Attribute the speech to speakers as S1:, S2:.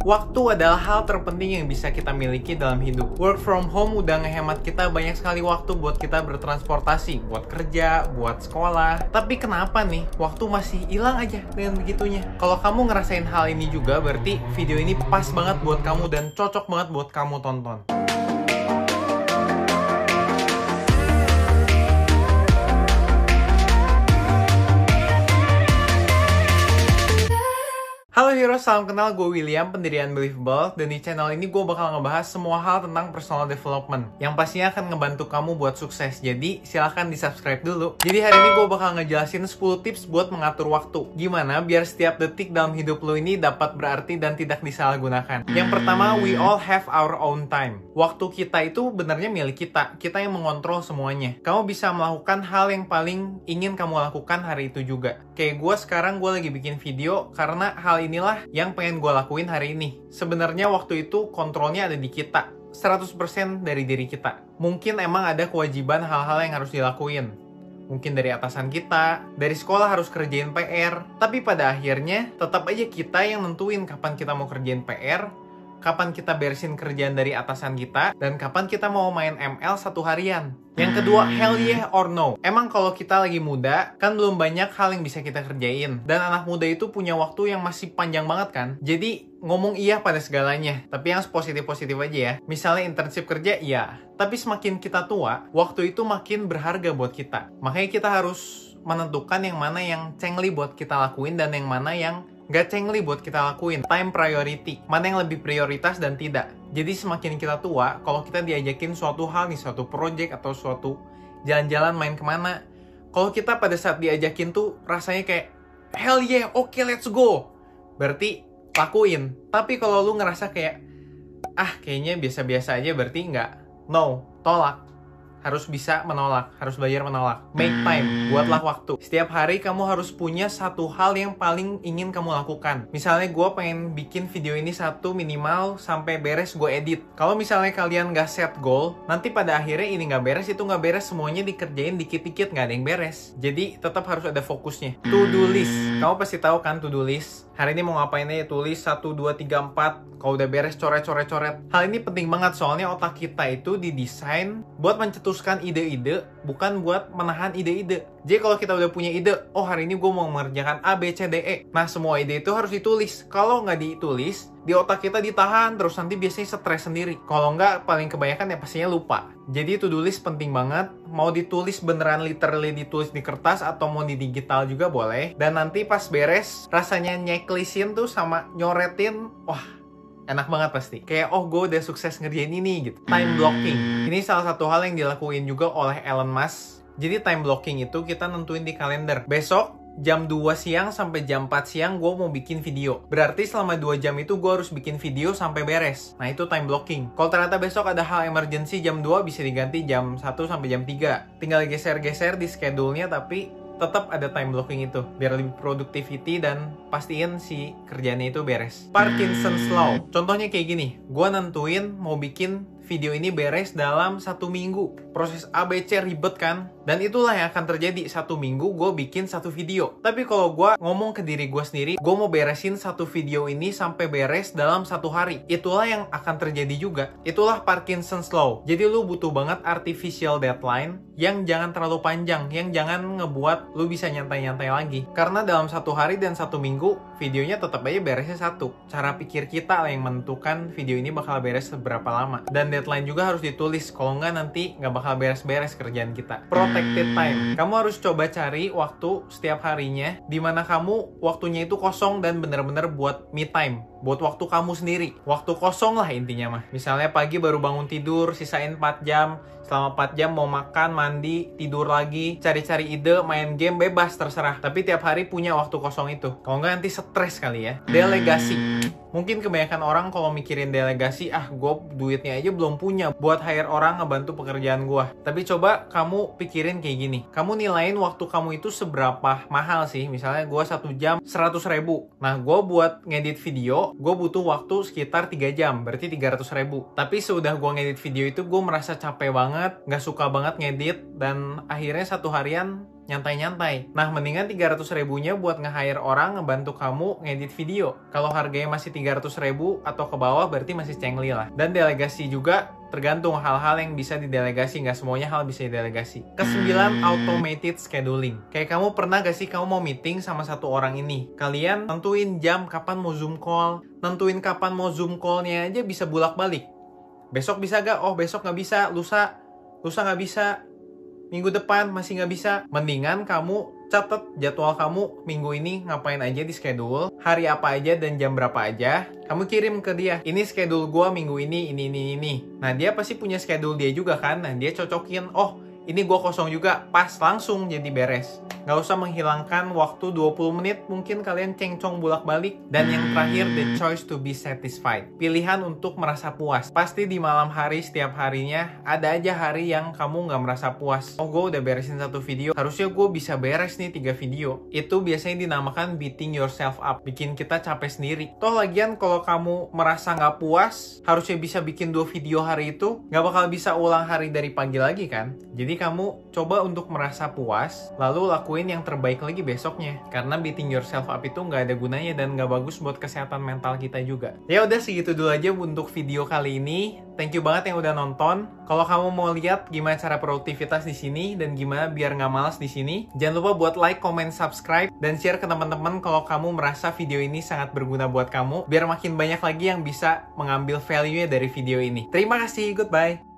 S1: Waktu adalah hal terpenting yang bisa kita miliki dalam hidup. Work from home udah ngehemat kita banyak sekali waktu buat kita bertransportasi, buat kerja, buat sekolah. Tapi kenapa nih waktu masih hilang aja dengan begitunya? Kalau kamu ngerasain hal ini juga, berarti video ini pas banget buat kamu dan cocok banget buat kamu tonton. Halo Hero, salam kenal. Gue William, pendirian Believable. Dan di channel ini gue bakal ngebahas semua hal tentang personal development Yang pastinya akan ngebantu kamu buat sukses. Jadi silahkan di subscribe dulu. Jadi hari ini gue bakal ngejelasin 10 tips buat mengatur waktu. Gimana biar setiap detik dalam hidup lo ini dapat berarti dan tidak disalahgunakan. Yang pertama, we all have our own time. Waktu kita itu benernya milik kita. Kita yang mengontrol semuanya. Kamu bisa melakukan hal yang paling ingin kamu lakukan hari itu juga. Kayak gue sekarang gue lagi bikin video karena hal inilah yang pengen gue lakuin hari ini. Sebenarnya waktu itu kontrolnya ada di kita. 100% dari diri kita. Mungkin emang ada kewajiban hal-hal yang harus dilakuin. Mungkin dari atasan kita, dari sekolah harus kerjain PR. Tapi pada akhirnya tetap aja kita yang nentuin kapan kita mau kerjain PR, kapan kita beresin kerjaan dari atasan kita, dan kapan kita mau main ML satu harian. Yang kedua, hell yeah or no. Emang kalau kita lagi muda, kan belum banyak hal yang bisa kita kerjain. Dan anak muda itu punya waktu yang masih panjang banget kan. Jadi, ngomong iya pada segalanya. Tapi yang positif-positif aja ya. Misalnya internship kerja, iya. Tapi semakin kita tua, waktu itu makin berharga buat kita. Makanya kita harus menentukan yang mana yang cengli buat kita lakuin dan yang mana yang Gak cengli buat kita lakuin. Time priority. Mana yang lebih prioritas dan tidak. Jadi semakin kita tua, kalau kita diajakin suatu hal nih, suatu project atau suatu jalan-jalan main ke mana, kalau kita pada saat diajakin tuh rasanya kayak, hell yeah, oke okay, let's go. Berarti lakuin. Tapi kalau lu ngerasa kayak, ah kayaknya biasa-biasa aja berarti nggak. No, tolak harus bisa menolak, harus belajar menolak. Make time, buatlah waktu. Setiap hari kamu harus punya satu hal yang paling ingin kamu lakukan. Misalnya gue pengen bikin video ini satu minimal sampai beres gue edit. Kalau misalnya kalian gak set goal, nanti pada akhirnya ini gak beres, itu gak beres, semuanya dikerjain dikit-dikit gak ada yang beres. Jadi tetap harus ada fokusnya. To do list. Kamu pasti tahu kan to do list? Hari ini mau ngapain aja tulis 1, 2, 3, 4 Kalau udah beres coret-coret-coret Hal ini penting banget soalnya otak kita itu didesain buat mencetuskan ide-ide Bukan buat menahan ide-ide Jadi kalau kita udah punya ide Oh hari ini gue mau mengerjakan A, B, C, D, E Nah semua ide itu harus ditulis Kalau nggak ditulis di otak kita ditahan terus nanti biasanya stres sendiri. Kalau nggak paling kebanyakan ya pastinya lupa. Jadi do list penting banget. Mau ditulis beneran literally ditulis di kertas atau mau di digital juga boleh. Dan nanti pas beres rasanya nyeklisin tuh sama nyoretin, wah enak banget pasti. Kayak oh gue udah sukses ngerjain ini gitu. Time blocking. Ini salah satu hal yang dilakuin juga oleh Elon Musk. Jadi time blocking itu kita nentuin di kalender. Besok jam 2 siang sampai jam 4 siang gue mau bikin video. Berarti selama 2 jam itu gue harus bikin video sampai beres. Nah itu time blocking. Kalau ternyata besok ada hal emergency jam 2 bisa diganti jam 1 sampai jam 3. Tinggal geser-geser di schedule-nya tapi tetap ada time blocking itu biar lebih productivity dan pastiin si kerjanya itu beres. Parkinson's Law. Contohnya kayak gini, gue nentuin mau bikin video ini beres dalam satu minggu. Proses ABC ribet kan? Dan itulah yang akan terjadi. Satu minggu gue bikin satu video. Tapi kalau gue ngomong ke diri gue sendiri, gue mau beresin satu video ini sampai beres dalam satu hari. Itulah yang akan terjadi juga. Itulah Parkinson's Law. Jadi lu butuh banget artificial deadline yang jangan terlalu panjang. Yang jangan ngebuat lu bisa nyantai-nyantai lagi. Karena dalam satu hari dan satu minggu, videonya tetap aja beresnya satu. Cara pikir kita lah yang menentukan video ini bakal beres seberapa lama. Dan deadline juga harus ditulis kalau nggak nanti nggak bakal beres-beres kerjaan kita protected time kamu harus coba cari waktu setiap harinya di mana kamu waktunya itu kosong dan bener-bener buat me time buat waktu kamu sendiri waktu kosong lah intinya mah misalnya pagi baru bangun tidur sisain 4 jam selama 4 jam mau makan, mandi, tidur lagi, cari-cari ide, main game bebas terserah. Tapi tiap hari punya waktu kosong itu. Kalau nggak nanti stres kali ya. Delegasi. Mungkin kebanyakan orang kalau mikirin delegasi, ah gue duitnya aja belum punya buat hire orang ngebantu pekerjaan gue. Tapi coba kamu pikirin kayak gini. Kamu nilain waktu kamu itu seberapa mahal sih. Misalnya gue satu jam 100 ribu. Nah gue buat ngedit video, gue butuh waktu sekitar 3 jam. Berarti 300 ribu. Tapi sudah gue ngedit video itu gue merasa capek banget nggak suka banget ngedit, dan akhirnya satu harian nyantai-nyantai. Nah, mendingan 300 ribunya buat nge-hire orang ngebantu kamu ngedit video. Kalau harganya masih 300 ribu atau ke bawah berarti masih cengli lah. Dan delegasi juga tergantung hal-hal yang bisa didelegasi. Nggak semuanya hal bisa didelegasi. Kesembilan automated scheduling. Kayak kamu pernah gak sih kamu mau meeting sama satu orang ini? Kalian tentuin jam kapan mau zoom call. Nentuin kapan mau zoom callnya aja bisa bulak balik besok bisa gak oh besok nggak bisa. Lusa. Lusa nggak bisa minggu depan masih nggak bisa mendingan kamu catat jadwal kamu minggu ini ngapain aja di schedule, hari apa aja dan jam berapa aja. Kamu kirim ke dia, ini schedule gua minggu ini, ini, ini, ini. Nah dia pasti punya schedule dia juga kan, nah dia cocokin, oh ini gue kosong juga, pas langsung jadi beres. Gak usah menghilangkan waktu 20 menit, mungkin kalian cengcong bolak-balik. Dan yang terakhir, the choice to be satisfied. Pilihan untuk merasa puas. Pasti di malam hari setiap harinya, ada aja hari yang kamu gak merasa puas. Oh, gue udah beresin satu video, harusnya gue bisa beres nih tiga video. Itu biasanya dinamakan beating yourself up, bikin kita capek sendiri. Toh lagian kalau kamu merasa gak puas, harusnya bisa bikin dua video hari itu, gak bakal bisa ulang hari dari pagi lagi kan? Jadi kamu coba untuk merasa puas, lalu lakuin yang terbaik lagi besoknya. Karena beating yourself up itu nggak ada gunanya dan nggak bagus buat kesehatan mental kita juga. Ya udah segitu dulu aja untuk video kali ini. Thank you banget yang udah nonton. Kalau kamu mau lihat gimana cara produktivitas di sini dan gimana biar nggak malas di sini, jangan lupa buat like, comment, subscribe, dan share ke teman-teman kalau kamu merasa video ini sangat berguna buat kamu, biar makin banyak lagi yang bisa mengambil value-nya dari video ini. Terima kasih, goodbye.